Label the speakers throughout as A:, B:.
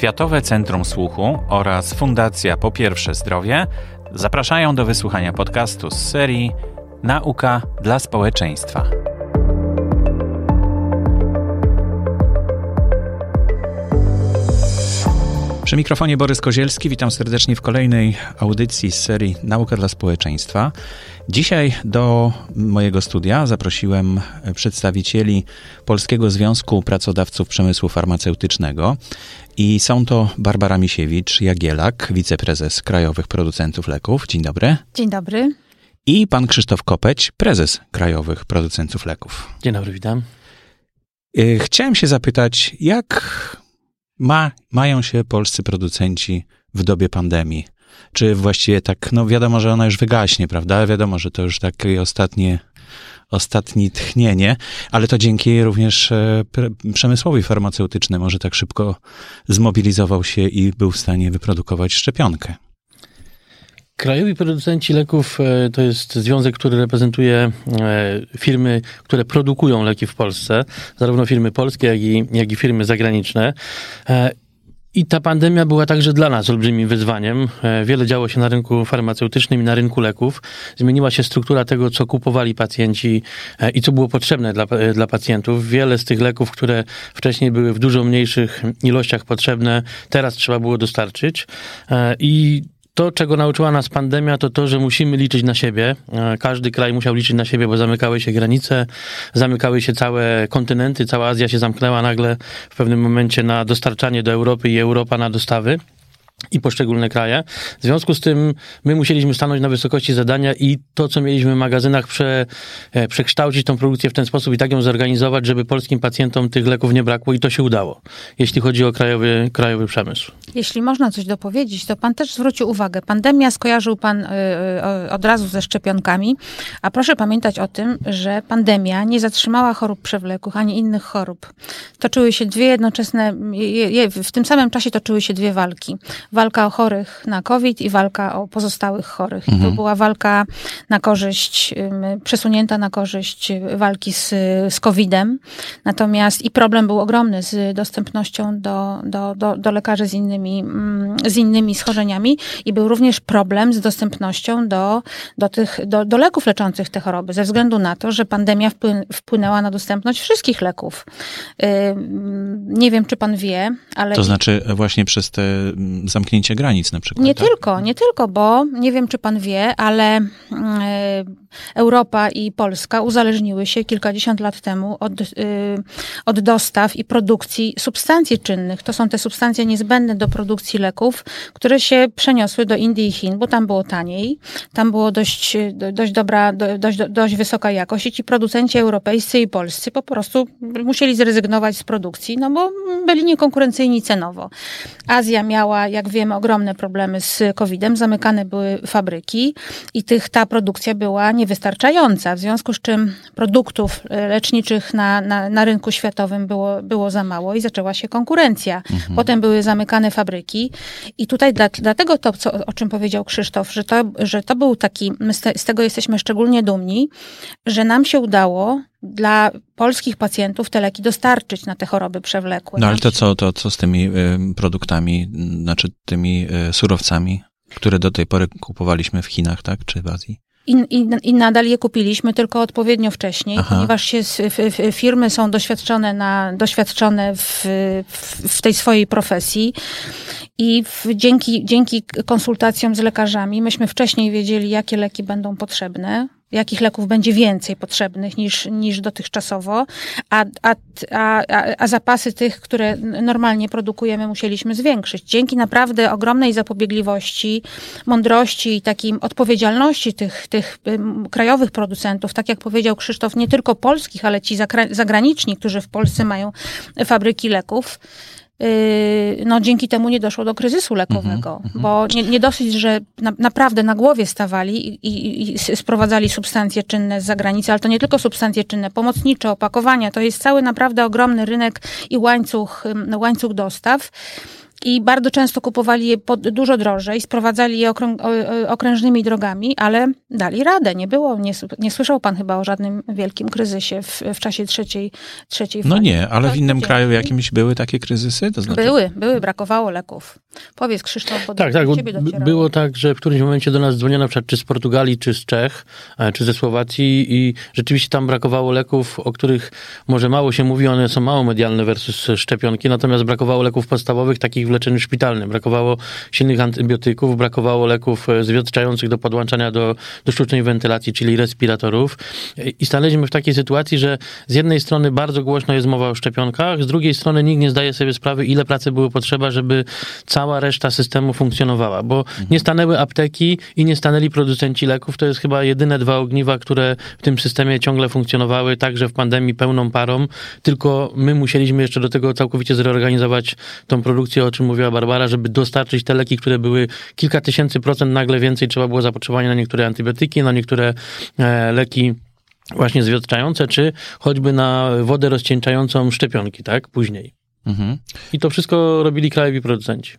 A: Światowe Centrum Słuchu oraz Fundacja Po Pierwsze Zdrowie zapraszają do wysłuchania podcastu z serii Nauka dla społeczeństwa. Przy mikrofonie Borys Kozielski, witam serdecznie w kolejnej audycji z serii Nauka dla społeczeństwa. Dzisiaj do mojego studia zaprosiłem przedstawicieli Polskiego Związku Pracodawców Przemysłu Farmaceutycznego i są to Barbara Misiewicz-Jagielak, wiceprezes Krajowych Producentów Leków. Dzień dobry.
B: Dzień dobry.
A: I pan Krzysztof Kopeć, prezes Krajowych Producentów Leków.
C: Dzień dobry, witam.
A: Y, chciałem się zapytać, jak ma, mają się polscy producenci w dobie pandemii? Czy właściwie tak, no wiadomo, że ona już wygaśnie, prawda? Wiadomo, że to już takie ostatnie, ostatnie tchnienie, ale to dzięki również e, przemysłowi farmaceutycznemu, może tak szybko zmobilizował się i był w stanie wyprodukować szczepionkę.
C: Krajowi producenci leków e, to jest związek, który reprezentuje e, firmy, które produkują leki w Polsce, zarówno firmy polskie, jak i, jak i firmy zagraniczne. E, I ta pandemia była także dla nas olbrzymim wyzwaniem. Wiele działo się na rynku farmaceutycznym i na rynku leków. Zmieniła się struktura tego, co kupowali pacjenci i co było potrzebne dla, dla pacjentów. Wiele z tych leków, które wcześniej były w dużo mniejszych ilościach potrzebne, teraz trzeba było dostarczyć. I to, czego nauczyła nas pandemia, to to, że musimy liczyć na siebie. E, każdy kraj musiał liczyć na siebie, bo zamykały się granice, zamykały się całe kontynenty, cała Azja się zamknęła nagle w pewnym momencie na dostarczanie do Europy i Europa na dostawy i poszczególne kraje. W związku z tym my musieliśmy stanąć na wysokości zadania i to, co mieliśmy w magazynach, prze, e, przekształcić tą produkcję w ten sposób i tak ją zorganizować, żeby polskim pacjentom tych leków nie brakło i to się udało, jeśli chodzi o krajowy, krajowy przemysł.
B: Jeśli można coś dopowiedzieć, to pan też zwrócił uwagę. Pandemia skojarzył pan y, y, od razu ze szczepionkami, a proszę pamiętać o tym, że pandemia nie zatrzymała chorób przewlekłych ani innych chorób. Toczyły się dwie jednoczesne, w tym samym czasie toczyły się dwie walki walka o chorych na COVID i walka o pozostałych chorych. Mhm. to była walka na korzyść, przesunięta na korzyść walki z, z COVID-em. Natomiast i problem był ogromny z dostępnością do, do, do, do lekarzy z innymi, z innymi schorzeniami i był również problem z dostępnością do, do, tych, do, do leków leczących te choroby, ze względu na to, że pandemia wpłynęła na dostępność wszystkich leków. Nie wiem, czy pan wie, ale...
A: To znaczy właśnie przez te zamknięcie granic na przykład.
B: Nie
A: tak?
B: tylko, nie tylko, bo nie wiem, czy pan wie, ale y, Europa i Polska uzależniły się kilkadziesiąt lat temu od, y, od dostaw i produkcji substancji czynnych. To są te substancje niezbędne do produkcji leków, które się przeniosły do Indii i Chin, bo tam było taniej, tam było dość, dość dobra, dość, dość wysoka jakość i ci producenci europejscy i polscy po prostu musieli zrezygnować z produkcji, no bo byli niekonkurencyjni cenowo. Azja miała, jak wiemy, ogromne problemy z COVID-em, zamykane były fabryki i tych, ta produkcja była niewystarczająca, w związku z czym produktów e, leczniczych na, na, na rynku światowym było, było za mało i zaczęła się konkurencja. Mhm. Potem były zamykane fabryki i tutaj dla, dlatego to, co, o czym powiedział Krzysztof, że to, że to był taki, my z, te, z tego jesteśmy szczególnie dumni, że nam się udało dla polskich pacjentów te leki dostarczyć na te choroby przewlekłe.
A: No ale to co, to co z tymi y, produktami, znaczy tymi y, surowcami, które do tej pory kupowaliśmy w Chinach, tak, czy w Azji?
B: I, i, I, nadal je kupiliśmy, tylko odpowiednio wcześniej, Aha. ponieważ się, firmy są doświadczone, na, doświadczone w, w, tej swojej profesji i w, dzięki, dzięki konsultacjom z lekarzami myśmy wcześniej wiedzieli, jakie leki będą potrzebne jakich leków będzie więcej potrzebnych niż, niż dotychczasowo, a, a, a, a zapasy tych, które normalnie produkujemy, musieliśmy zwiększyć. Dzięki naprawdę ogromnej zapobiegliwości, mądrości i takiej odpowiedzialności tych, tych krajowych producentów, tak jak powiedział Krzysztof, nie tylko polskich, ale ci zagraniczni, którzy w Polsce mają fabryki leków, no dzięki temu nie doszło do kryzysu lekowego, mm -hmm. bo nie, nie, dosyć, że na, naprawdę na głowie stawali i, i, i, sprowadzali substancje czynne z zagranicy, ale to nie tylko substancje czynne, pomocnicze, opakowania, to jest cały naprawdę ogromny rynek i łańcuch, łańcuch dostaw. I bardzo często kupowali je pod, dużo drożej, sprowadzali je okrą, okrężnymi drogami, ale dali radę. Nie było, nie, nie słyszał pan chyba o żadnym wielkim kryzysie w, w czasie trzeciej, trzeciej
A: No
B: fali.
A: nie, ale
B: To
A: w innym
B: dzięki.
A: kraju jakimś były takie kryzysy? To znaczy,
B: Były, były, brakowało leków. Powiedz Krzysztof, bo
C: Tak,
B: do
C: tak. b-
B: docierało.
C: Było tak, że w którymś momencie do nas dzwoniono na przykład czy z Portugalii, czy z Czech, e, czy ze Słowacji i rzeczywiście tam brakowało leków, o których może mało się mówi, one są mało medialne versus szczepionki, natomiast brakowało leków podstawowych, takich w leczeniu szpitalnym. Brakowało silnych antybiotyków, brakowało leków e, zwiotczających do podłączania do, do sztucznej wentylacji, czyli respiratorów. I stanęliśmy w takiej sytuacji, że z jednej strony bardzo głośno jest mowa o szczepionkach, z drugiej strony nikt nie zdaje sobie sprawy, ile pracy było potrzeba, żeby cała reszta systemu funkcjonowała, bo nie stanęły apteki i nie stanęli producenci leków. To jest chyba jedyne dwa ogniwa, które w tym systemie ciągle funkcjonowały, także w pandemii pełną parą, tylko my musieliśmy jeszcze do tego całkowicie zreorganizować tą produkcję, o czym mówiła Barbara, żeby dostarczyć te leki, które były kilka tysięcy procent nagle więcej, trzeba było zapotrzebowanie na niektóre antybiotyki, na niektóre e, leki właśnie zwiotczające, czy choćby na wodę rozcieńczającą szczepionki, tak, później.
A: Mhm.
C: I to wszystko robili krajowi producenci.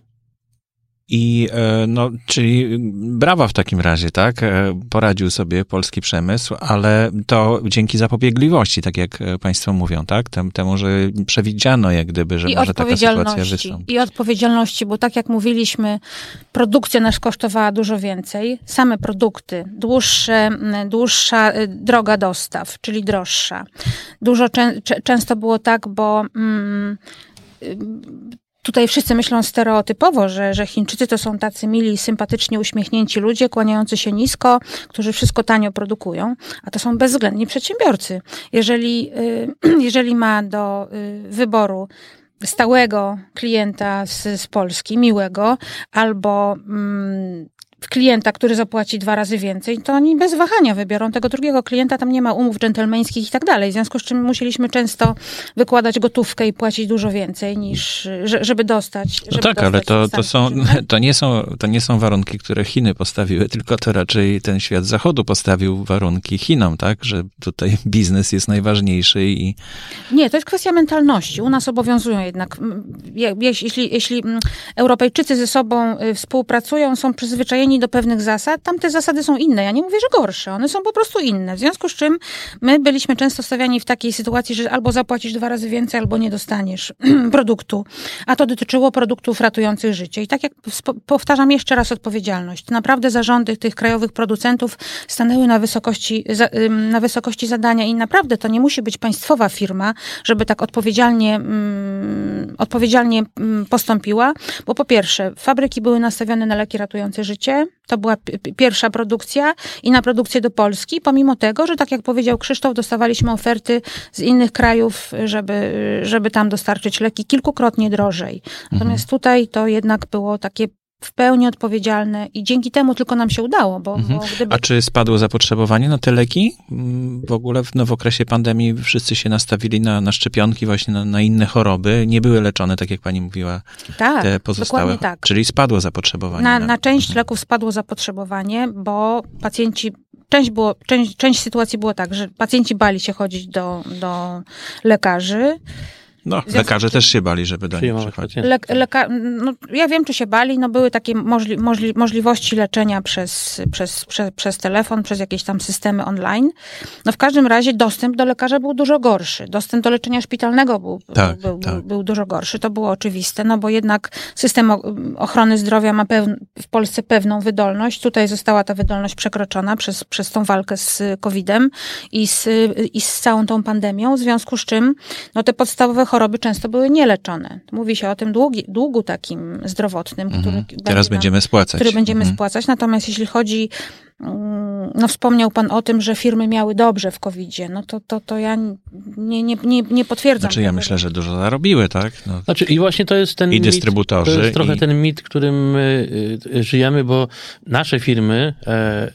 A: I e, no, czyli brawa w takim razie, tak? E, Poradził sobie polski przemysł, ale to dzięki zapobiegliwości, tak jak e, państwo mówią, tak? Tem, temu, że przewidziano jak gdyby, że
B: I
A: może taka sytuacja wystąpi.
B: I odpowiedzialności, bo tak jak mówiliśmy, produkcja nas kosztowała dużo więcej. Same produkty, dłuższe, dłuższa y, droga dostaw, czyli droższa. Dużo czę, czę- często było tak, bo mm, y, Tutaj wszyscy myślą stereotypowo, że, że Chińczycy to są tacy mili, sympatycznie uśmiechnięci ludzie, kłaniający się nisko, którzy wszystko tanio produkują, a to są bezwzględni przedsiębiorcy. Jeżeli, y, jeżeli ma do y, wyboru stałego klienta z, z Polski, miłego, albo mm, klienta, który zapłaci dwa razy więcej, to oni bez wahania wybiorą tego drugiego klienta, tam nie ma umów dżentelmeńskich i tak dalej. W związku z czym musieliśmy często wykładać gotówkę i płacić dużo więcej niż, że- żeby dostać.
A: No
B: żeby
A: tak, ale
B: dostać
A: to,
B: ten
A: to,
B: sam
A: są, to, nie są, to nie są warunki, które Chiny postawiły, tylko to raczej ten świat zachodu postawił warunki Chinom, tak? Że tutaj biznes jest najważniejszy i
B: Nie, to jest kwestia mentalności. U nas obowiązują jednak, mm, je- jeśli, jeśli mm, Europejczycy ze sobą y, współpracują, są przyzwyczajeni do pewnych zasad, tam te zasady są inne. Ja nie mówię, że gorsze, one są po prostu inne. W związku z czym my byliśmy często stawiani w takiej sytuacji, że albo zapłacisz dwa razy więcej, albo nie dostaniesz produktu. A to dotyczyło produktów ratujących życie. I tak jak powtarzam jeszcze raz odpowiedzialność. Naprawdę zarządy tych krajowych producentów stanęły na wysokości, na wysokości zadania i naprawdę to nie musi być państwowa firma, żeby tak odpowiedzialnie, mm, odpowiedzialnie mm, postąpiła, bo po pierwsze, fabryki były nastawione na leki ratujące życie, to była pi- pi- pierwsza produkcja i na produkcję do Polski, pomimo tego, że tak jak powiedział Krzysztof, dostawaliśmy oferty z innych krajów, żeby, żeby tam dostarczyć leki kilkukrotnie drożej. Natomiast tutaj to jednak było takie w pełni odpowiedzialne i dzięki temu tylko nam się udało, bo,
A: Mhm.
B: bo gdyby
A: A czy spadło zapotrzebowanie na te leki? Mm, W ogóle w, no, w okresie pandemii wszyscy się nastawili na, na szczepionki, właśnie na, na inne choroby. Nie były leczone, tak jak pani mówiła,
B: tak,
A: te pozostałe.
B: dokładnie tak.
A: Czyli spadło zapotrzebowanie.
B: Na, na część leków spadło zapotrzebowanie, bo pacjenci, część, było, część, część sytuacji było tak, że pacjenci bali się chodzić do, do lekarzy.
A: No,
B: związku
A: lekarze też się bali, żeby do nich przychodzić.
B: Le, leka, no, ja wiem, czy się bali, no były takie możli, możli, możliwości leczenia przez, przez, przez, przez telefon, przez jakieś tam systemy online. No w każdym razie dostęp do lekarza był dużo gorszy. Dostęp do leczenia szpitalnego był,
A: Tak,
B: był,
A: tak.
B: był, był dużo gorszy. To było oczywiste, no bo jednak system ochrony zdrowia ma pewn, w Polsce pewną wydolność. Tutaj została ta wydolność przekroczona przez, przez tą walkę z COVID-em i z, i z całą tą pandemią, w związku z czym no, te podstawowe choroby często były nieleczone. Mówi się o tym długi, długu takim zdrowotnym, który
A: Mhm. Teraz
B: nam-
A: będziemy spłacać.
B: który będziemy
A: Mhm.
B: spłacać. Natomiast jeśli chodzi, mm, no wspomniał Pan o tym, że firmy miały dobrze w COVID-zie, no to, to, to ja nie, nie, nie, nie potwierdzam.
A: Znaczy ja
B: tego.
A: myślę, że dużo zarobiły, tak? No,
C: Znaczy, i właśnie to jest ten
A: I
C: mit,
A: dystrybutorzy,
C: To jest trochę
A: i-
C: ten mit, którym y, y, żyjemy, bo nasze firmy e,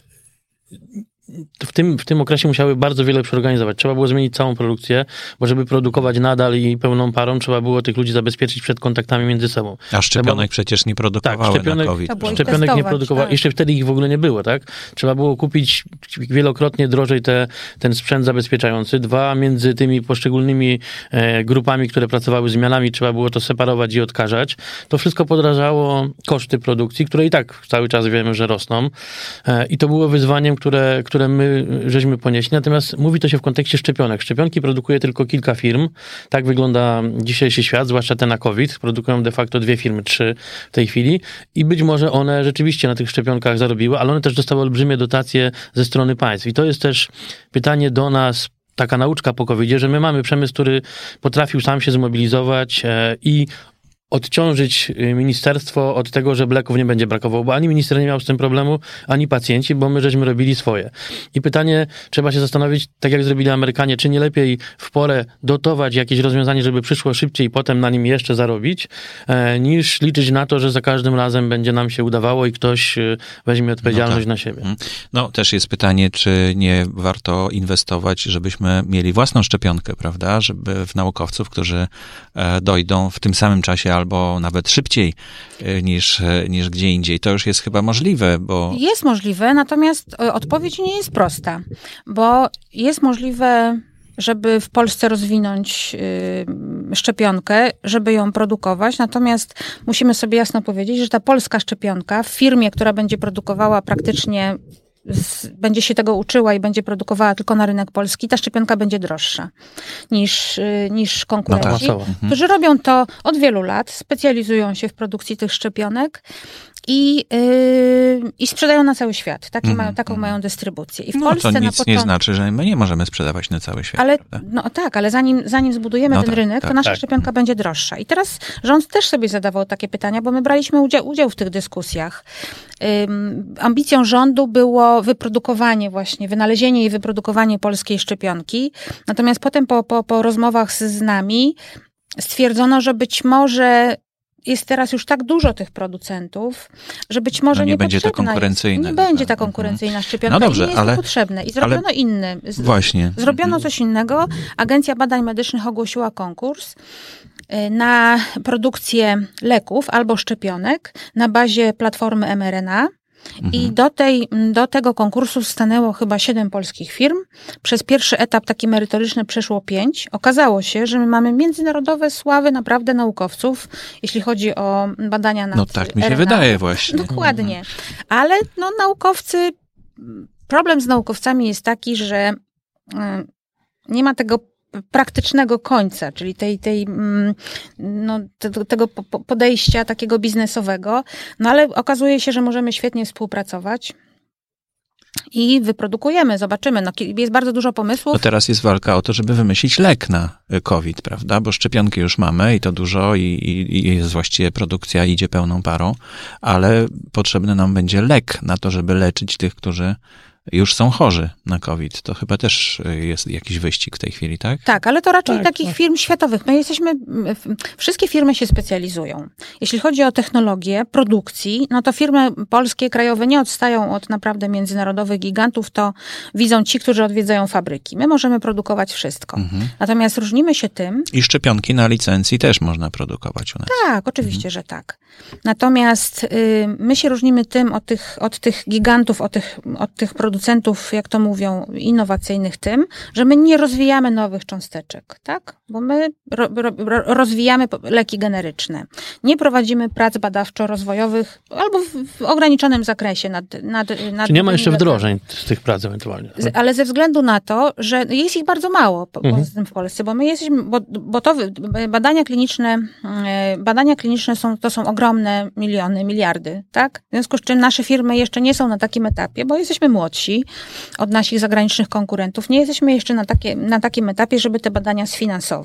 C: w tym, w tym okresie musiały bardzo wiele przeorganizować. Trzeba było zmienić całą produkcję, bo żeby produkować nadal i pełną parą, trzeba było tych ludzi zabezpieczyć przed kontaktami między sobą.
A: A szczepionek trzeba... przecież nie produkowały tak, szczepionek, na COVID.
C: Szczepionek nie produkowały. Tak. Jeszcze wtedy ich w ogóle nie było, tak? Trzeba było kupić wielokrotnie drożej te, ten sprzęt zabezpieczający. Dwa, między tymi poszczególnymi e, grupami, które pracowały zmianami, trzeba było to separować i odkażać. To wszystko podrażało koszty produkcji, które i tak cały czas wiemy, że rosną. E, I to było wyzwaniem, które, które które my żeśmy ponieśli. Natomiast mówi to się w kontekście szczepionek. Szczepionki produkuje tylko kilka firm. Tak wygląda dzisiejszy świat, zwłaszcza te na COVID. Produkują de facto dwie firmy, trzy w tej chwili. I być może one rzeczywiście na tych szczepionkach zarobiły, ale one też dostały olbrzymie dotacje ze strony państw. I to jest też pytanie do nas, taka nauczka po covid że my mamy przemysł, który potrafił sam się zmobilizować e, i odciążyć y, ministerstwo od tego, że bleków nie będzie brakowało, bo ani minister nie miał z tym problemu, ani pacjenci, bo my żeśmy robili swoje. I pytanie, trzeba się zastanowić, tak jak zrobili Amerykanie, czy nie lepiej w porę dotować jakieś rozwiązanie, żeby przyszło szybciej i potem na nim jeszcze zarobić, e, niż liczyć na to, że za każdym razem będzie nam się udawało i ktoś y, weźmie odpowiedzialność no tak. na siebie. Mhm.
A: No też jest pytanie, czy nie warto inwestować, żebyśmy mieli własną szczepionkę, prawda, żeby w naukowców, którzy e, dojdą w tym samym czasie albo nawet szybciej e, niż, e, niż gdzie indziej. To już jest chyba możliwe, bo.
B: Jest możliwe, natomiast e, odpowiedź nie jest prosta, bo jest możliwe żeby w Polsce rozwinąć szczepionkę, żeby ją produkować. Natomiast musimy sobie jasno powiedzieć, że ta polska szczepionka w firmie, która będzie produkowała praktycznie będzie się tego uczyła i będzie produkowała tylko na rynek polski, ta szczepionka będzie droższa niż, y, niż konkurenci, no tak. którzy robią to od wielu lat, specjalizują się w produkcji tych szczepionek i, yy, i sprzedają na cały świat. Taki mm, mają, taką mm. mają dystrybucję. I w
A: no,
B: Polsce
A: to nic początku... nie znaczy, że my nie możemy sprzedawać na cały świat.
B: Ale, no tak, ale zanim, zanim zbudujemy no ten tak, rynek, tak, to nasza tak. szczepionka będzie droższa. I teraz rząd też sobie zadawał takie pytania, bo my braliśmy udział, udział w tych dyskusjach. Ym, ambicją rządu było wyprodukowanie właśnie, wynalezienie i wyprodukowanie polskiej szczepionki. Natomiast potem po, po, po rozmowach z, z nami stwierdzono, że być może jest teraz już tak dużo tych producentów, że być może no
A: nie,
B: nie
A: będzie to konkurencyjne.
B: Nie będzie ta konkurencyjna szczepionka. No dobrze, nie jest ale, to potrzebne. I zrobiono ale, inny.
A: Właśnie.
B: Zrobiono coś innego. Agencja Badań Medycznych ogłosiła konkurs y, na produkcję leków albo szczepionek na bazie platformy mRNA. I mhm. do, tej, do tego konkursu stanęło chyba siedem polskich firm. Przez pierwszy etap taki merytoryczny przeszło pięć. Okazało się, że my mamy międzynarodowe sławy naprawdę naukowców, jeśli chodzi o badania nad
A: No tak mi się RNA. wydaje właśnie.
B: Dokładnie. Ale no, naukowcy, problem z naukowcami jest taki, że y, nie ma tego praktycznego końca, czyli tej, tej, mm, no, tego podejścia takiego biznesowego. No ale okazuje się, że możemy świetnie współpracować. I wyprodukujemy, zobaczymy. No, jest bardzo dużo pomysłów.
A: No teraz jest walka o to, żeby wymyślić lek na COVID, prawda? Bo szczepionki już mamy i to dużo, i, i jest właściwie produkcja idzie pełną parą, ale potrzebny nam będzie lek na to, żeby leczyć tych, którzy już są chorzy na COVID. To chyba też e, jest jakiś wyścig w tej chwili, tak?
B: Tak, ale to raczej tak, takich tak. firm światowych. My jesteśmy, wszystkie firmy się specjalizują. Jeśli chodzi o technologię produkcji, no to firmy polskie, krajowe nie odstają od naprawdę międzynarodowych gigantów, to widzą ci, którzy odwiedzają fabryki. My możemy produkować wszystko. Mhm. Natomiast różnimy się tym...
A: I szczepionki na licencji też można produkować u nas.
B: Tak, oczywiście, mhm. że tak. Natomiast y, my się różnimy tym od tych, od tych gigantów, od tych, od tych producentów, producentów, jak to mówią, innowacyjnych tym, że my nie rozwijamy nowych cząsteczek, tak? Bo my ro, ro, rozwijamy leki generyczne. Nie prowadzimy prac badawczo-rozwojowych albo w, w ograniczonym zakresie nad, nad, nad
C: Czy nie ma jeszcze wdrożeń z tych prac ewentualnie?
B: Tak? Ale ze względu na to, że jest ich bardzo mało mhm. w Polsce, bo my jesteśmy, bo, bo to badania kliniczne, e, badania kliniczne są, to są ogromne miliony, miliardy, tak? W związku z czym nasze firmy jeszcze nie są na takim etapie, bo jesteśmy młodsi od naszych zagranicznych konkurentów. Nie jesteśmy jeszcze na, takie, na takim etapie, żeby te badania sfinansować.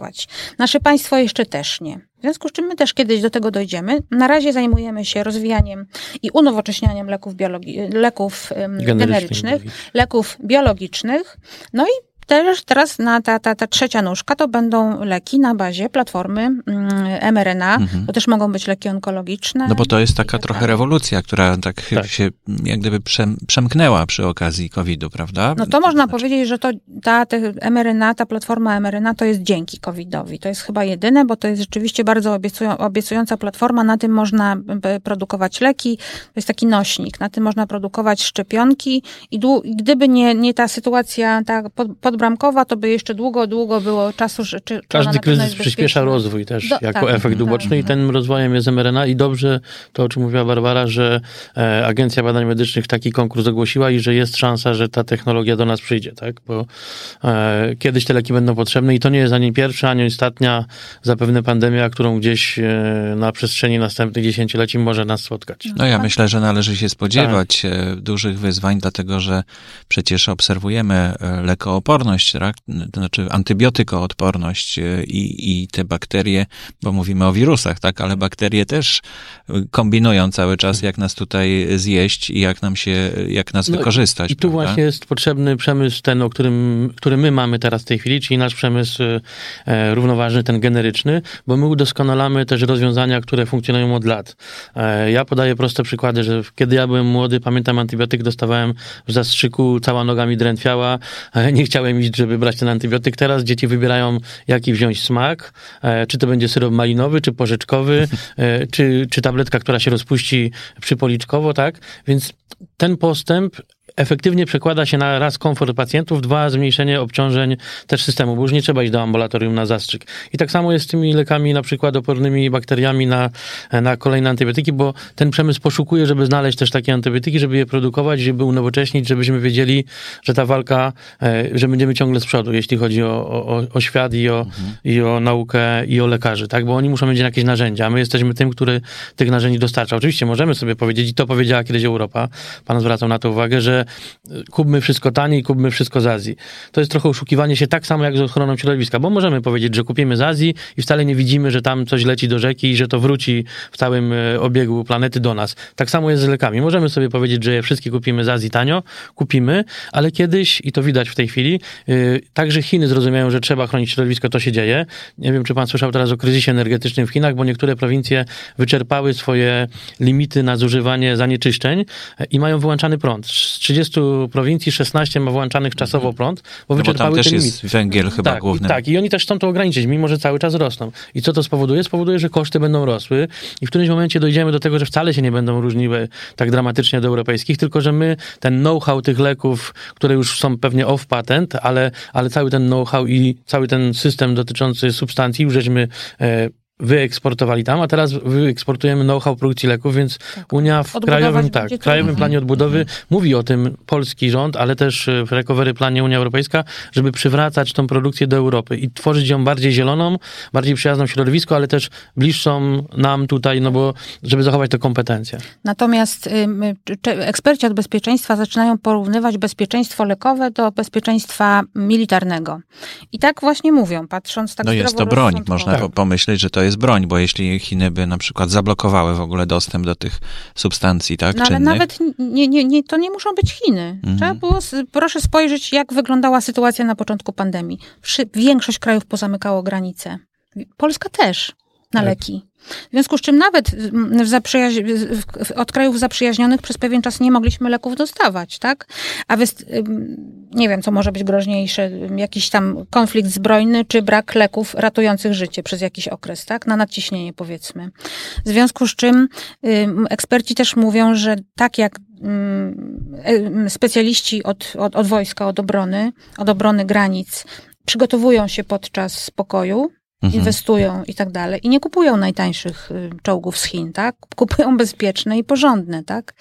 B: Nasze państwo jeszcze też nie. W związku z czym my też kiedyś do tego dojdziemy. Na razie zajmujemy się rozwijaniem i unowocześnianiem leków, biologi- leków generycznych, leków biologicznych, no i też teraz na ta, ta, ta trzecia nóżka to będą leki na bazie platformy mm, mRNA.
A: Mhm.
B: To też mogą być leki onkologiczne.
A: No bo to jest taka
B: tak
A: trochę rewolucja, która tak,
C: Tak.
A: się jak gdyby przem, przemknęła przy okazji COVID-u, prawda?
B: No to można
A: znaczy,
B: powiedzieć, że to ta te mRNA, ta platforma mRNA to jest dzięki COVID-owi. To jest chyba jedyne, bo to jest rzeczywiście bardzo obiecują, obiecująca platforma. Na tym można b- produkować leki. To jest taki nośnik. Na tym można produkować szczepionki i, dłu- i gdyby nie, nie ta sytuacja ta pod, podbramkowa, to by jeszcze długo, długo było czasu, że czy,
C: Każdy kryzys przyspiesza rozwój też
B: Do-
C: jako
B: tak,
C: efekt
B: tak.
C: uboczny i tym rozwojem jest mRNA i dobrze to, o czym mówiła Barbara, że e, Agencja Badań Medycznych taki konkurs ogłosiła i że jest szansa, że ta technologia do nas przyjdzie, tak? Bo e, kiedyś te leki będą potrzebne i to nie jest ani pierwsza, ani ostatnia zapewne pandemia, którą gdzieś e, na przestrzeni następnych dziesięcioleci może nas spotkać.
A: No ja myślę, że należy się spodziewać e, dużych wyzwań, dlatego że przecież obserwujemy e, lekooporność, tak? to znaczy antybiotykoodporność e, i, i te bakterie, bo mówimy o wirusach, tak, ale bakterie też e, kombinują cały czas, jak nas tutaj zjeść i jak nam się, jak nas
C: No
A: wykorzystać.
C: I tu
A: prawda?
C: właśnie jest potrzebny przemysł ten, o którym, który my mamy teraz w tej chwili, czyli nasz przemysł e, równoważny, ten generyczny, bo my udoskonalamy też rozwiązania, które funkcjonują od lat. E, ja podaję proste przykłady, że kiedy ja byłem młody, pamiętam antybiotyk dostawałem w zastrzyku, cała noga mi drętwiała, e, nie chciałem iść, żeby brać ten antybiotyk. Teraz dzieci wybierają, jaki wziąć smak, e, czy to będzie syrop malinowy, czy porzeczkowy, e, czy, czy tabletka, która się rozpuści przypoliczkowo, tak? Więc ten postęp efektywnie przekłada się na raz komfort pacjentów, dwa zmniejszenie obciążeń też systemu, bo już nie trzeba iść do ambulatorium na zastrzyk. I tak samo jest z tymi lekami na przykład opornymi bakteriami na, na kolejne antybiotyki, bo ten przemysł poszukuje, żeby znaleźć też takie antybiotyki, żeby je produkować, żeby unowocześnić, żebyśmy wiedzieli, że ta walka, e, że będziemy ciągle z przodu, jeśli chodzi o, o, o świat i o, i o naukę i o lekarzy, tak? Bo oni muszą mieć jakieś narzędzia, a my jesteśmy tym, który tych narzędzi dostarcza. Oczywiście możemy sobie powiedzieć, i to powiedziała kiedyś Europa, pan zwracał na to uwagę, że kupmy wszystko taniej, kupmy wszystko z Azji. To jest trochę oszukiwanie się tak samo jak z ochroną środowiska, bo możemy powiedzieć, że kupimy z Azji i wcale nie widzimy, że tam coś leci do rzeki i że to wróci w całym e, obiegu planety do nas. Tak samo jest z lekami. Możemy sobie powiedzieć, że je wszystkie kupimy z Azji tanio, kupimy, ale kiedyś, i to widać w tej chwili, yy, także Chiny zrozumieją, że trzeba chronić środowisko, to się dzieje. Nie wiem, czy pan słyszał teraz o kryzysie energetycznym w Chinach, bo niektóre prowincje wyczerpały swoje limity na zużywanie zanieczyszczeń i mają wyłączany prąd. Z 30 prowincji 16 ma włączanych czasowo prąd, bo
A: No bo
C: wyczerpały
A: tam też
C: te
A: jest węgiel chyba
C: tak,
A: głównym.
C: I, tak, i oni też chcą to ograniczyć, mimo że cały czas rosną. I co to spowoduje? Spowoduje, że koszty będą rosły i w którymś momencie dojdziemy do tego, że wcale się nie będą różniły tak dramatycznie do europejskich, tylko że my ten know-how tych leków, które już są pewnie off patent, ale, ale cały ten know-how i cały ten system dotyczący substancji już żeśmy e, wyeksportowali tam, a teraz wyeksportujemy know-how produkcji leków, więc Unia w
B: Odbudować
C: krajowym, tak, krajowym planie odbudowy mówi o tym polski rząd, ale też e, w recovery planie Unia Europejska, żeby przywracać tą produkcję do Europy i tworzyć ją bardziej zieloną, bardziej przyjazną środowisku, ale też bliższą nam tutaj, no bo żeby zachować te kompetencje.
B: Natomiast czy eksperci od bezpieczeństwa zaczynają porównywać bezpieczeństwo lekowe do bezpieczeństwa militarnego. I tak właśnie mówią, patrząc tak
A: No jest to broń. Można po- pomyśleć, że to jest broń, bo jeśli Chiny by na przykład zablokowały w ogóle dostęp do tych substancji, tak,
B: No ale
A: czynnych,
B: nawet nie, nie, nie, to nie muszą być Chiny.
A: Mhm.
B: Trzeba było, proszę spojrzeć, jak wyglądała sytuacja na początku pandemii. Większość krajów pozamykało granice. Polska też na leki. W związku z czym nawet w zaprzyjaź- od krajów zaprzyjaźnionych przez pewien czas nie mogliśmy leków dostawać, tak? A wyst- nie wiem, co może być groźniejsze, jakiś tam konflikt zbrojny, czy brak leków ratujących życie przez jakiś okres, tak? Na nadciśnienie powiedzmy. W związku z czym ym, eksperci też mówią, że tak jak em, specjaliści od, od, od wojska, od obrony, od obrony granic przygotowują się podczas spokoju,
A: Mhm.
B: inwestują i tak dalej. I nie kupują najtańszych y, czołgów z Chin, tak? Kupują bezpieczne i porządne, tak?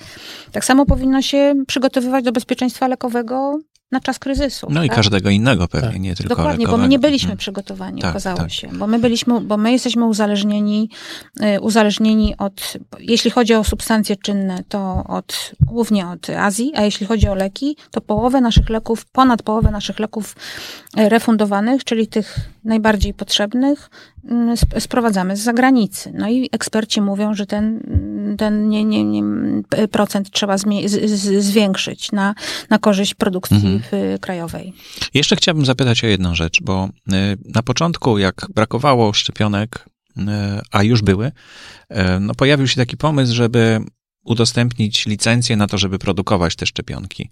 B: Tak samo powinno się przygotowywać do bezpieczeństwa lekowego na czas kryzysu.
A: no i
B: tak?
A: każdego innego pewnie,
C: Tak.
A: nie tylko
B: Dokładnie, bo
A: lekowego.
B: my nie byliśmy
A: Mhm.
B: przygotowani,
A: Tak,
B: okazało
A: tak.
B: się. Bo my byliśmy, bo my jesteśmy uzależnieni, y, uzależnieni od, jeśli chodzi o substancje czynne, to od, głównie od Azji, a jeśli chodzi o leki, to połowę naszych leków, ponad połowę naszych leków y, refundowanych, czyli tych najbardziej potrzebnych, mm, sp- sprowadzamy z zagranicy. No i eksperci mówią, że ten ten, nie, nie, nie, procent trzeba zmie- z, z, zwiększyć na, na korzyść produkcji mhm. Krajowej.
A: Jeszcze chciałbym zapytać o jedną rzecz, bo y, na początku, jak brakowało szczepionek, y, a już były, y, no pojawił się taki pomysł, żeby udostępnić licencję na to, żeby produkować te szczepionki.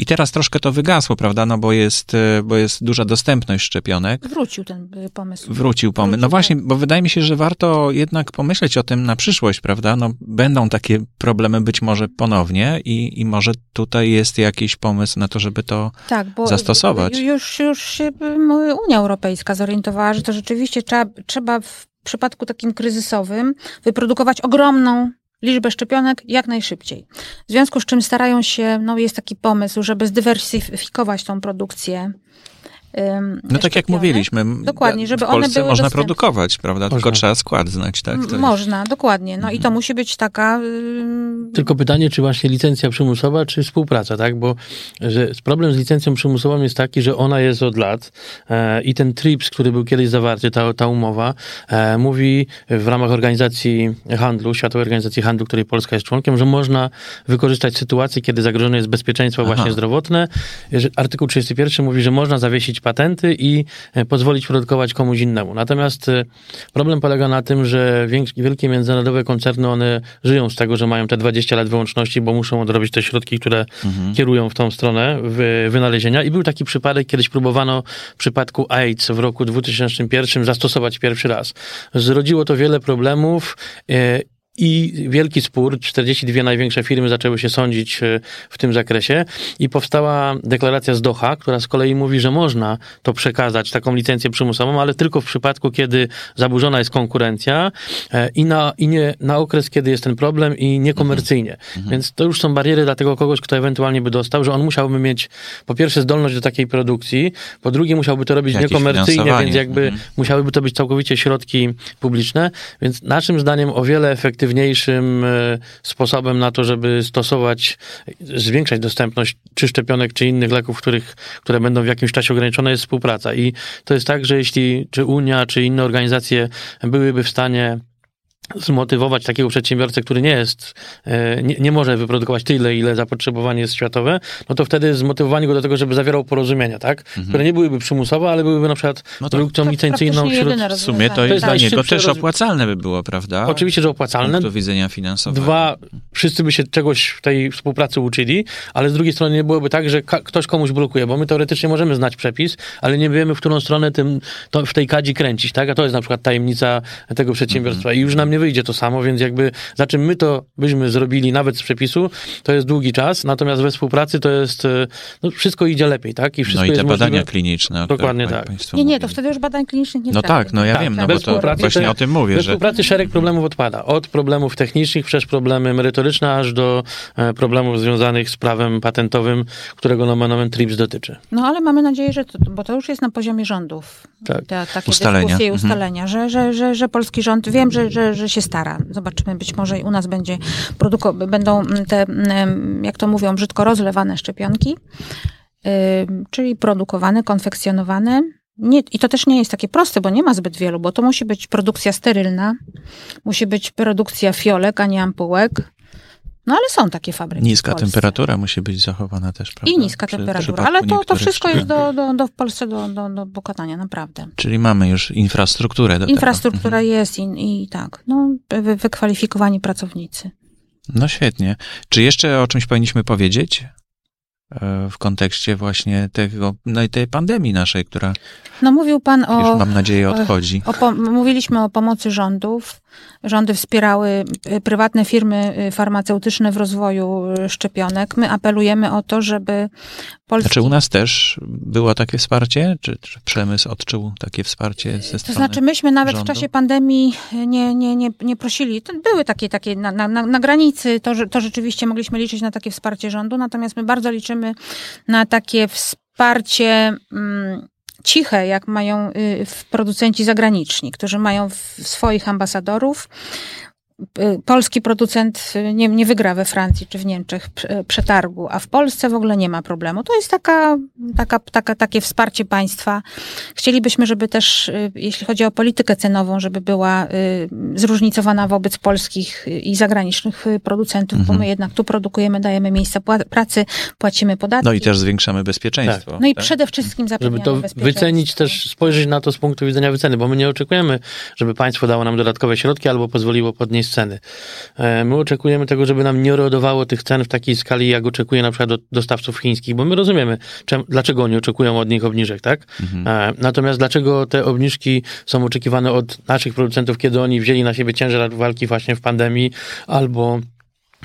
A: I teraz troszkę to wygasło, prawda? No bo jest, e, bo jest duża dostępność szczepionek.
B: Wrócił ten e, pomysł.
A: Wrócił pomysł. No właśnie, bo wydaje mi się, że warto jednak pomyśleć o tym na przyszłość, prawda? No będą takie problemy być może ponownie i, i może tutaj jest jakiś pomysł na to, żeby to tak, bo zastosować.
B: Już, już się Unia Europejska zorientowała, że to rzeczywiście trzeba, trzeba w przypadku takim kryzysowym wyprodukować ogromną liczbę szczepionek jak najszybciej. W związku z czym starają się, no jest taki pomysł, żeby zdywersyfikować tą produkcję
A: no tak jak mówiliśmy. Dokładnie, żeby w Polsce one były można dostępne. produkować, prawda? Można. Tylko trzeba skład znać, tak?
B: Można, dokładnie. No mhm. i to mhm. musi być taka...
C: Tylko pytanie, czy właśnie licencja przymusowa, czy współpraca, tak? Bo że problem z licencją przymusową jest taki, że ona jest od lat e, i ten TRIPS, który był kiedyś zawarty, ta, ta umowa, e, mówi w ramach organizacji handlu, Światowej Organizacji Handlu, której Polska jest członkiem, że można wykorzystać sytuację, kiedy zagrożone jest bezpieczeństwo Aha. właśnie zdrowotne. Artykuł 31 mówi, że można zawiesić patenty i e, pozwolić produkować komuś innemu. Natomiast e, problem polega na tym, że wielkie międzynarodowe koncerny, one żyją z tego, że mają te 20 lat wyłączności, bo muszą odrobić te środki, które mhm. kierują w tą stronę wynalezienia. I był taki przypadek, kiedyś próbowano w przypadku AIDS w roku 2001 zastosować pierwszy raz. Zrodziło to wiele problemów e, i wielki spór, 42 największe firmy zaczęły się sądzić e, w tym zakresie i powstała deklaracja z Doha, która z kolei mówi, że można to przekazać, taką licencję przymusową, ale tylko w przypadku, kiedy zaburzona jest konkurencja e, i na, i nie, na okres, kiedy jest ten problem i niekomercyjnie. Mhm. mhm. Więc to już są bariery dla tego kogoś, kto ewentualnie by dostał, że on musiałby mieć po pierwsze zdolność do takiej produkcji, po drugie musiałby to robić Jakieś niekomercyjnie, więc jakby mhm. musiałyby to być całkowicie środki publiczne, więc naszym zdaniem o wiele efektywniejsze efektywniejszym e, sposobem na to, żeby stosować, zwiększać dostępność czy szczepionek, czy innych leków, których, które będą w jakimś czasie ograniczone, jest współpraca. I to jest tak, że jeśli czy Unia, czy inne organizacje byłyby w stanie zmotywować takiego przedsiębiorcę, który nie jest, e, nie, nie, może wyprodukować tyle, ile zapotrzebowanie jest światowe, no to wtedy zmotywowanie go do tego, żeby zawierał porozumienia, tak? Mhm. Które nie byłyby przymusowe, ale byłyby na przykład no tak. produkcją tak, licencyjną wśród...
A: W sumie to jest dla niego też opłacalne by było, prawda?
C: Oczywiście, że opłacalne.
A: Z widzenia finansowego.
C: Dwa, wszyscy by się czegoś w tej współpracy uczyli, ale z drugiej strony nie byłoby tak, że ktoś komuś blokuje, bo my teoretycznie możemy znać przepis, ale nie wiemy, w którą stronę tym, to w tej kadzi kręcić, tak? A to jest na przykład tajemnica tego przedsiębiorstwa mhm. i już nam nie wyjdzie to samo, więc jakby za czym my to byśmy zrobili nawet z przepisu, to jest długi czas, natomiast we współpracy to jest, e, no wszystko idzie lepiej, tak?
A: I
C: wszystko
A: no i te badania możliwe. kliniczne.
C: Dokładnie tak.
B: Nie, nie, to wtedy już badań klinicznych nie
A: No tak, no ja tak, wiem, tak. no bo to właśnie o tym mówię,
C: Bez że... współpracy szereg problemów odpada. Od problemów technicznych przez problemy merytoryczne, aż do e, problemów związanych z prawem patentowym, którego nomen omen TRIPS dotyczy.
B: No ale mamy nadzieję, że to, bo to już jest na poziomie rządów. Tak. Te, takie ustalenia. dyskusje i mhm. ustalenia, mhm. że, że, że, że polski rząd, wiem, że, że, że się stara. Zobaczymy, być może i u nas będzie produko- będą te, jak to mówią, brzydko rozlewane szczepionki, czyli produkowane, konfekcjonowane. Nie, I to też nie jest takie proste, bo nie ma zbyt wielu, bo to musi być produkcja sterylna, musi być produkcja fiolek, a nie ampułek. No ale są takie fabryki.
A: Niska temperatura musi być zachowana też, prawda?
B: I niska Przy, temperatura, ale to, to wszystko jest do, do, do w Polsce do, do, do pokonania, naprawdę.
A: Czyli mamy już infrastrukturę do
B: Infrastruktura tego. Mhm. jest i, i tak, no, wy, wykwalifikowani pracownicy.
A: No świetnie. Czy jeszcze o czymś powinniśmy powiedzieć? E, w kontekście właśnie tego, no tej pandemii naszej, która.
B: No mówił pan o.
A: Już mam nadzieję odchodzi.
B: O, o, mówiliśmy o pomocy rządów. Rządy wspierały y, prywatne firmy y, farmaceutyczne w rozwoju y, szczepionek. My apelujemy o to, żeby
A: Polski... Znaczy u nas też było takie wsparcie? Czy, czy przemysł odczuł takie wsparcie ze strony
B: To znaczy myśmy nawet rządu? w czasie pandemii nie, nie, nie, nie prosili. Były takie, takie na, na, na granicy, to, to rzeczywiście mogliśmy liczyć na takie wsparcie rządu, natomiast my bardzo liczymy na takie wsparcie... Mm, ciche, jak mają y, producenci zagraniczni, którzy mają swoich ambasadorów. Y, polski producent nie, nie wygra we Francji czy w Niemczech przetargu, a w Polsce w ogóle nie ma problemu. To jest taka, taka, taka, takie wsparcie państwa. Chcielibyśmy, żeby też, jeśli chodzi o politykę cenową, żeby była zróżnicowana wobec polskich i zagranicznych producentów, mhm. bo my jednak tu produkujemy, dajemy miejsca pracy, płacimy podatki.
A: No i też zwiększamy bezpieczeństwo.
B: Tak. No i tak? przede wszystkim zapewniamy
C: Żeby to wycenić też, spojrzeć na to z punktu widzenia wyceny, bo my nie oczekujemy, żeby państwo dało nam dodatkowe środki albo pozwoliło podnieść ceny. E, my oczekujemy tego, żeby nam nie rodowało tych cen w takiej skali, jak oczekuje na przykład od dostawców chińskich, bo my rozumiemy, czem, dlaczego oni oczekują od nich obniżek, tak? Mhm. E, natomiast dlaczego te obniżki są oczekiwane od naszych producentów, kiedy oni wzięli na siebie ciężar walki właśnie w pandemii albo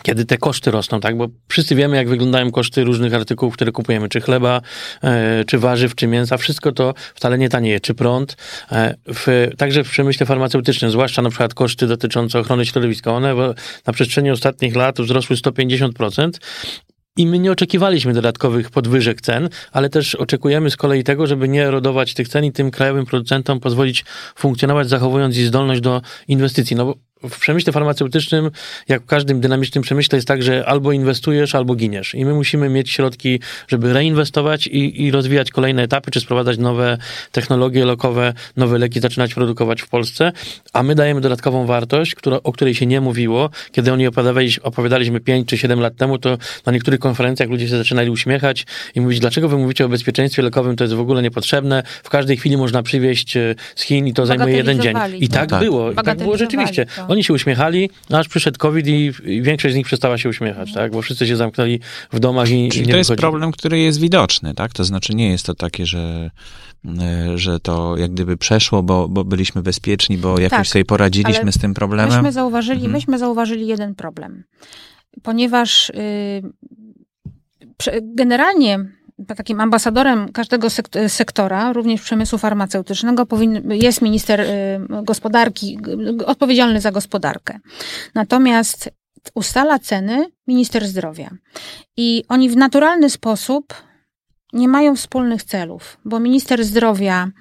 C: kiedy te koszty rosną, tak? Bo wszyscy wiemy, jak wyglądają koszty różnych artykułów, które kupujemy, czy chleba, e, czy warzyw, czy mięsa. Wszystko to wcale nie tanieje, czy prąd. E, w, także w przemyśle farmaceutycznym, zwłaszcza na przykład koszty dotyczące ochrony środowiska, one na przestrzeni ostatnich lat wzrosły 150%. I my nie oczekiwaliśmy dodatkowych podwyżek cen, ale też oczekujemy z kolei tego, żeby nie erodować tych cen i tym krajowym producentom pozwolić funkcjonować, zachowując ich zdolność do inwestycji. No bo w przemyśle farmaceutycznym, jak w każdym dynamicznym przemyśle, jest tak, że albo inwestujesz, albo giniesz. I my musimy mieć środki, żeby reinwestować i, i rozwijać kolejne etapy, czy sprowadzać nowe technologie lokowe, nowe leki, zaczynać produkować w Polsce. A my dajemy dodatkową wartość, która, o której się nie mówiło. Kiedy oni opowiadaliśmy, opowiadaliśmy 5 czy 7 lat temu, to na niektórych konferencjach ludzie się zaczynali uśmiechać i mówić, dlaczego wy mówicie o bezpieczeństwie lekowym, to jest w ogóle niepotrzebne. W każdej chwili można przywieźć e, z Chin i to zajmuje jeden dzień. I tak, tak. było. I tak było rzeczywiście. To. Oni się uśmiechali, aż przyszedł COVID i, większość z nich przestała się uśmiechać, tak? Bo wszyscy się zamknęli w domach i,
A: Czyli
C: i nie
A: to
C: jest
A: problem, który jest widoczny, tak? To znaczy nie jest to takie, że e, że to jak gdyby przeszło, bo, bo byliśmy bezpieczni, bo jakoś tak, sobie poradziliśmy z tym problemem.
B: Myśmy zauważyli, mhm. myśmy zauważyli jeden problem. Ponieważ yy, generalnie takim ambasadorem każdego sektora, również przemysłu farmaceutycznego, jest minister y, gospodarki, odpowiedzialny za gospodarkę. Natomiast ustala ceny minister zdrowia. I oni w naturalny sposób nie mają wspólnych celów, bo minister zdrowia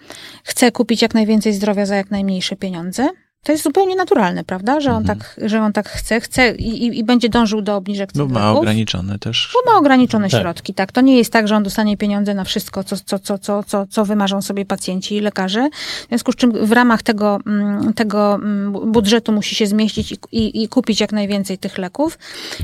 B: chce kupić jak najwięcej zdrowia za jak najmniejsze pieniądze, to jest zupełnie naturalne, prawda? Że on, mhm. tak, że on tak chce, chce i, i będzie dążył do obniżek cen.
A: Bo ma ograniczone też.
B: Bo ma ograniczone tak. środki, tak. To nie jest tak, że on dostanie pieniądze na wszystko, co, co, co, co, co, co wymarzą sobie pacjenci i lekarze. W związku z czym w ramach tego, mm, tego mm, budżetu musi się zmieścić i, i, i kupić jak najwięcej tych leków.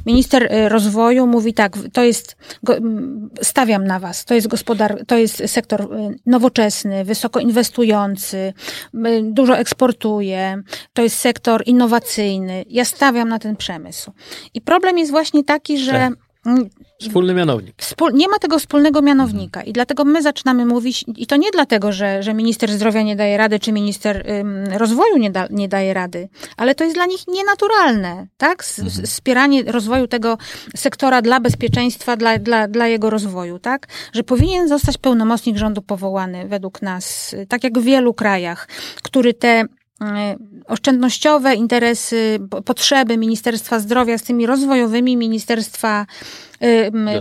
B: Minister y, rozwoju mówi tak, to jest, mm, stawiam na was, to jest gospodar, to jest sektor y, nowoczesny, wysoko inwestujący, y, dużo eksportuje, to jest sektor innowacyjny. Ja stawiam na ten przemysł. I problem jest właśnie taki, że. Tak.
C: Wspólny mianownik.
B: Wspól, nie ma tego wspólnego mianownika i dlatego my zaczynamy mówić, i to nie dlatego, że, że minister zdrowia nie daje rady, czy minister ym, rozwoju nie, da, nie daje rady, ale to jest dla nich nienaturalne, tak? S, mhm. Wspieranie rozwoju tego sektora dla bezpieczeństwa, dla, dla, dla jego rozwoju, tak? Że powinien zostać pełnomocnik rządu powołany według nas, tak jak w wielu krajach, który te oszczędnościowe interesy, potrzeby Ministerstwa Zdrowia z tymi rozwojowymi Ministerstwa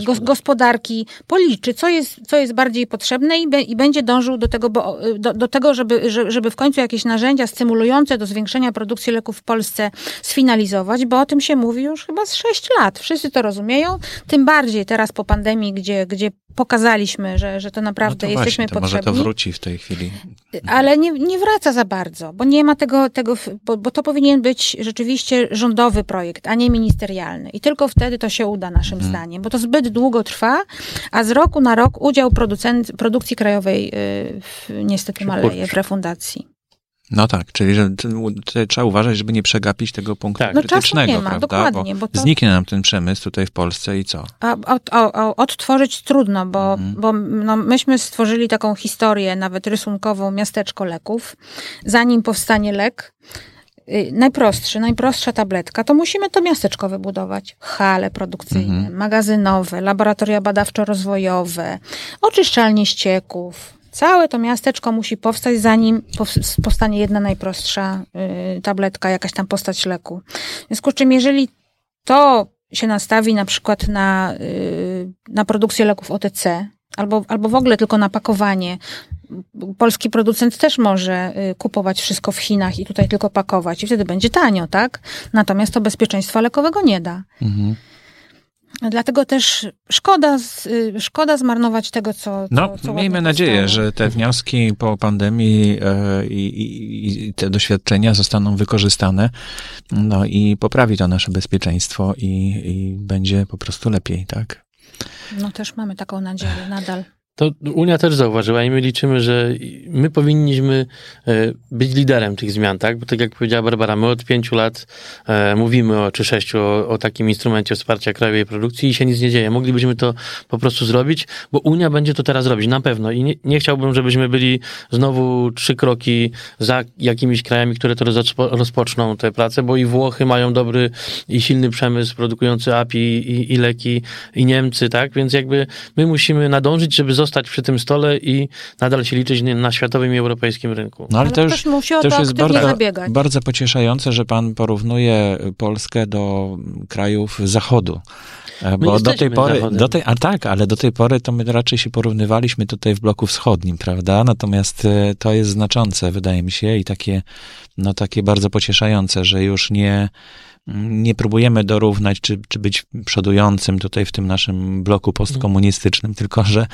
B: Gospodarki, gospodarki policzy, co jest, co jest bardziej potrzebne i, be, i będzie dążył do tego, bo, do, do tego żeby, żeby w końcu jakieś narzędzia stymulujące do zwiększenia produkcji leków w Polsce sfinalizować, bo o tym się mówi już chyba z 6 lat. Wszyscy to rozumieją, tym bardziej teraz po pandemii, gdzie, gdzie pokazaliśmy, że, że to naprawdę no to jesteśmy
A: właśnie, to
B: potrzebni.
A: Może to wróci w tej chwili.
B: Ale nie, nie wraca za bardzo, bo nie ma tego, tego bo, bo to powinien być rzeczywiście rządowy projekt, a nie ministerialny. I tylko wtedy to się uda, naszym hmm. zdaniem, bo to zbyt długo trwa, a z roku na rok udział producent, produkcji krajowej yy, niestety maleje w refundacji.
A: No tak, czyli że trzeba uważać, żeby nie przegapić tego punktu tak. krytycznego, no nie ma, prawda? Dokładnie, bo, bo to... zniknie nam ten przemysł tutaj w Polsce i co?
B: A, od, a, odtworzyć trudno, bo, mhm. bo no, myśmy stworzyli taką historię, nawet rysunkową, miasteczko leków. Zanim powstanie lek, y, najprostszy, najprostsza tabletka, to musimy to miasteczko wybudować. Hale produkcyjne, mhm. magazynowe, laboratoria badawczo-rozwojowe, oczyszczalnie ścieków, Całe to miasteczko musi powstać, zanim powstanie jedna najprostsza y, tabletka, jakaś tam postać leku. W związku z czym, jeżeli to się nastawi na przykład na, y, na produkcję leków OTC, albo, albo w ogóle tylko na pakowanie, polski producent też może y, kupować wszystko w Chinach i tutaj tylko pakować i wtedy będzie tanio, tak? Natomiast to bezpieczeństwa lekowego nie da. Mhm. Dlatego też szkoda, y, szkoda zmarnować tego, co.
A: No,
B: co
A: miejmy nadzieję, że te wnioski po pandemii e, i, i, te doświadczenia zostaną wykorzystane. No i poprawi to nasze bezpieczeństwo i, i będzie po prostu lepiej, tak?
B: No też mamy taką nadzieję nadal.
C: To Unia też zauważyła i my liczymy, że my powinniśmy e, być liderem tych zmian, tak? Bo tak jak powiedziała Barbara, my od pięciu lat e, mówimy o, czy sześciu o, o takim instrumencie wsparcia krajowej produkcji i się nic nie dzieje. Moglibyśmy to po prostu zrobić, bo Unia będzie to teraz robić, na pewno. I nie, nie chciałbym, żebyśmy byli znowu trzy kroki za jakimiś krajami, które to rozpoczną te prace, bo i Włochy mają dobry i silny przemysł produkujący API i, i leki, i Niemcy, tak? Więc jakby my musimy nadążyć, żeby zostać zostać przy tym stole i nadal się liczyć na światowym i europejskim rynku.
A: No ale, ale to już, to już jest bardzo, bardzo pocieszające, że pan porównuje Polskę do krajów zachodu. E, bo do tej pory, do tej, a tak, ale do tej pory to my raczej się porównywaliśmy tutaj w bloku wschodnim, prawda? Natomiast e, to jest znaczące, wydaje mi się, i takie, no takie bardzo pocieszające, że już nie, nie próbujemy dorównać, czy, czy być przodującym tutaj w tym naszym bloku postkomunistycznym, tylko że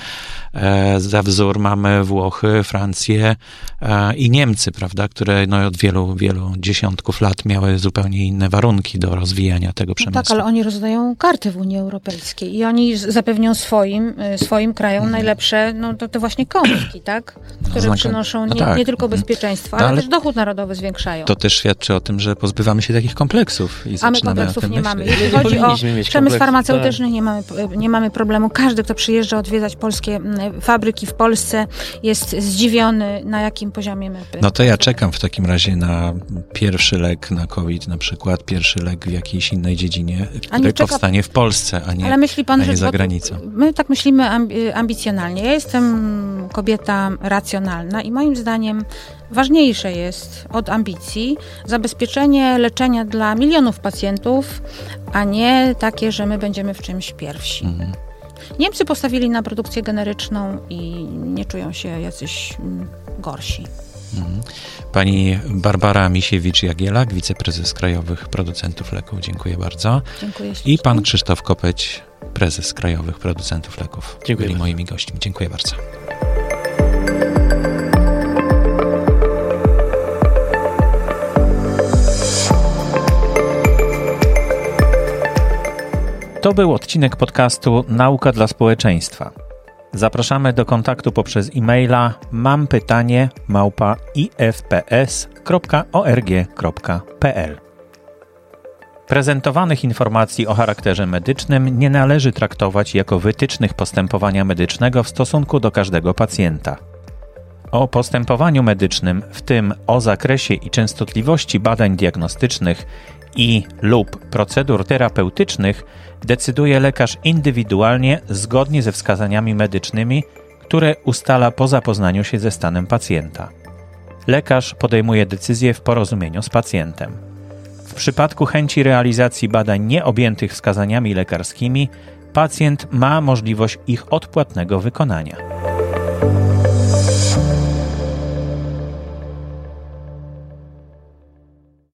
A: e, za wzór mamy Włochy, Francję e, i Niemcy, prawda, które no, od wielu, wielu dziesiątków lat miały zupełnie inne warunki do rozwijania tego przemysłu.
B: No tak, ale oni rozdają karty w Unii Europejskiej i oni zapewnią swoim, e, swoim krajom mhm. najlepsze, no to, to właśnie kąski, tak, które no, przynoszą no nie, tak. nie, tylko bezpieczeństwo, ale, ale też dochód narodowy zwiększają.
A: To też świadczy o tym, że pozbywamy się takich kompleksów i
B: A my kompleksów nie mamy. Jeśli chodzi o przemysł farmaceutyczny, tak. nie mamy, nie mamy problemu. Każdy, kto przyjeżdża odwiedzać polskie fabryki w Polsce, jest zdziwiony, na jakim poziomie my.
A: No to ja czekam w takim razie na pierwszy lek na COVID, na przykład pierwszy lek w jakiejś innej dziedzinie, który czeka... powstanie w Polsce, a nie, Ale myśli pan, a nie za granicą.
B: My tak myślimy ambicjonalnie. Ja jestem kobieta racjonalna i moim zdaniem Ważniejsze jest od ambicji zabezpieczenie leczenia dla milionów pacjentów, a nie takie, że my będziemy w czymś pierwsi. Mhm. Niemcy postawili na produkcję generyczną i nie czują się jacyś mm, gorsi. Mhm.
A: Pani Barbara Misiewicz-Jagielak, wiceprezes Krajowych Producentów Leków. Dziękuję bardzo.
B: Dziękuję
A: I pan Krzysztof Kopeć, prezes Krajowych Producentów Leków.
C: Dziękuję
A: byli moimi gośćmi. Dziękuję bardzo. To był odcinek podcastu Nauka dla społeczeństwa. Zapraszamy do kontaktu poprzez e-maila mam pytanie małpa ifps.org.pl. Prezentowanych informacji o charakterze medycznym nie należy traktować jako wytycznych postępowania medycznego w stosunku do każdego pacjenta. O postępowaniu medycznym, w tym o zakresie i częstotliwości badań diagnostycznych i lub procedur terapeutycznych decyduje lekarz indywidualnie zgodnie ze wskazaniami medycznymi, które ustala po zapoznaniu się ze stanem pacjenta. Lekarz podejmuje decyzję w porozumieniu z pacjentem. W przypadku chęci realizacji badań nieobjętych wskazaniami lekarskimi, pacjent ma możliwość ich odpłatnego wykonania.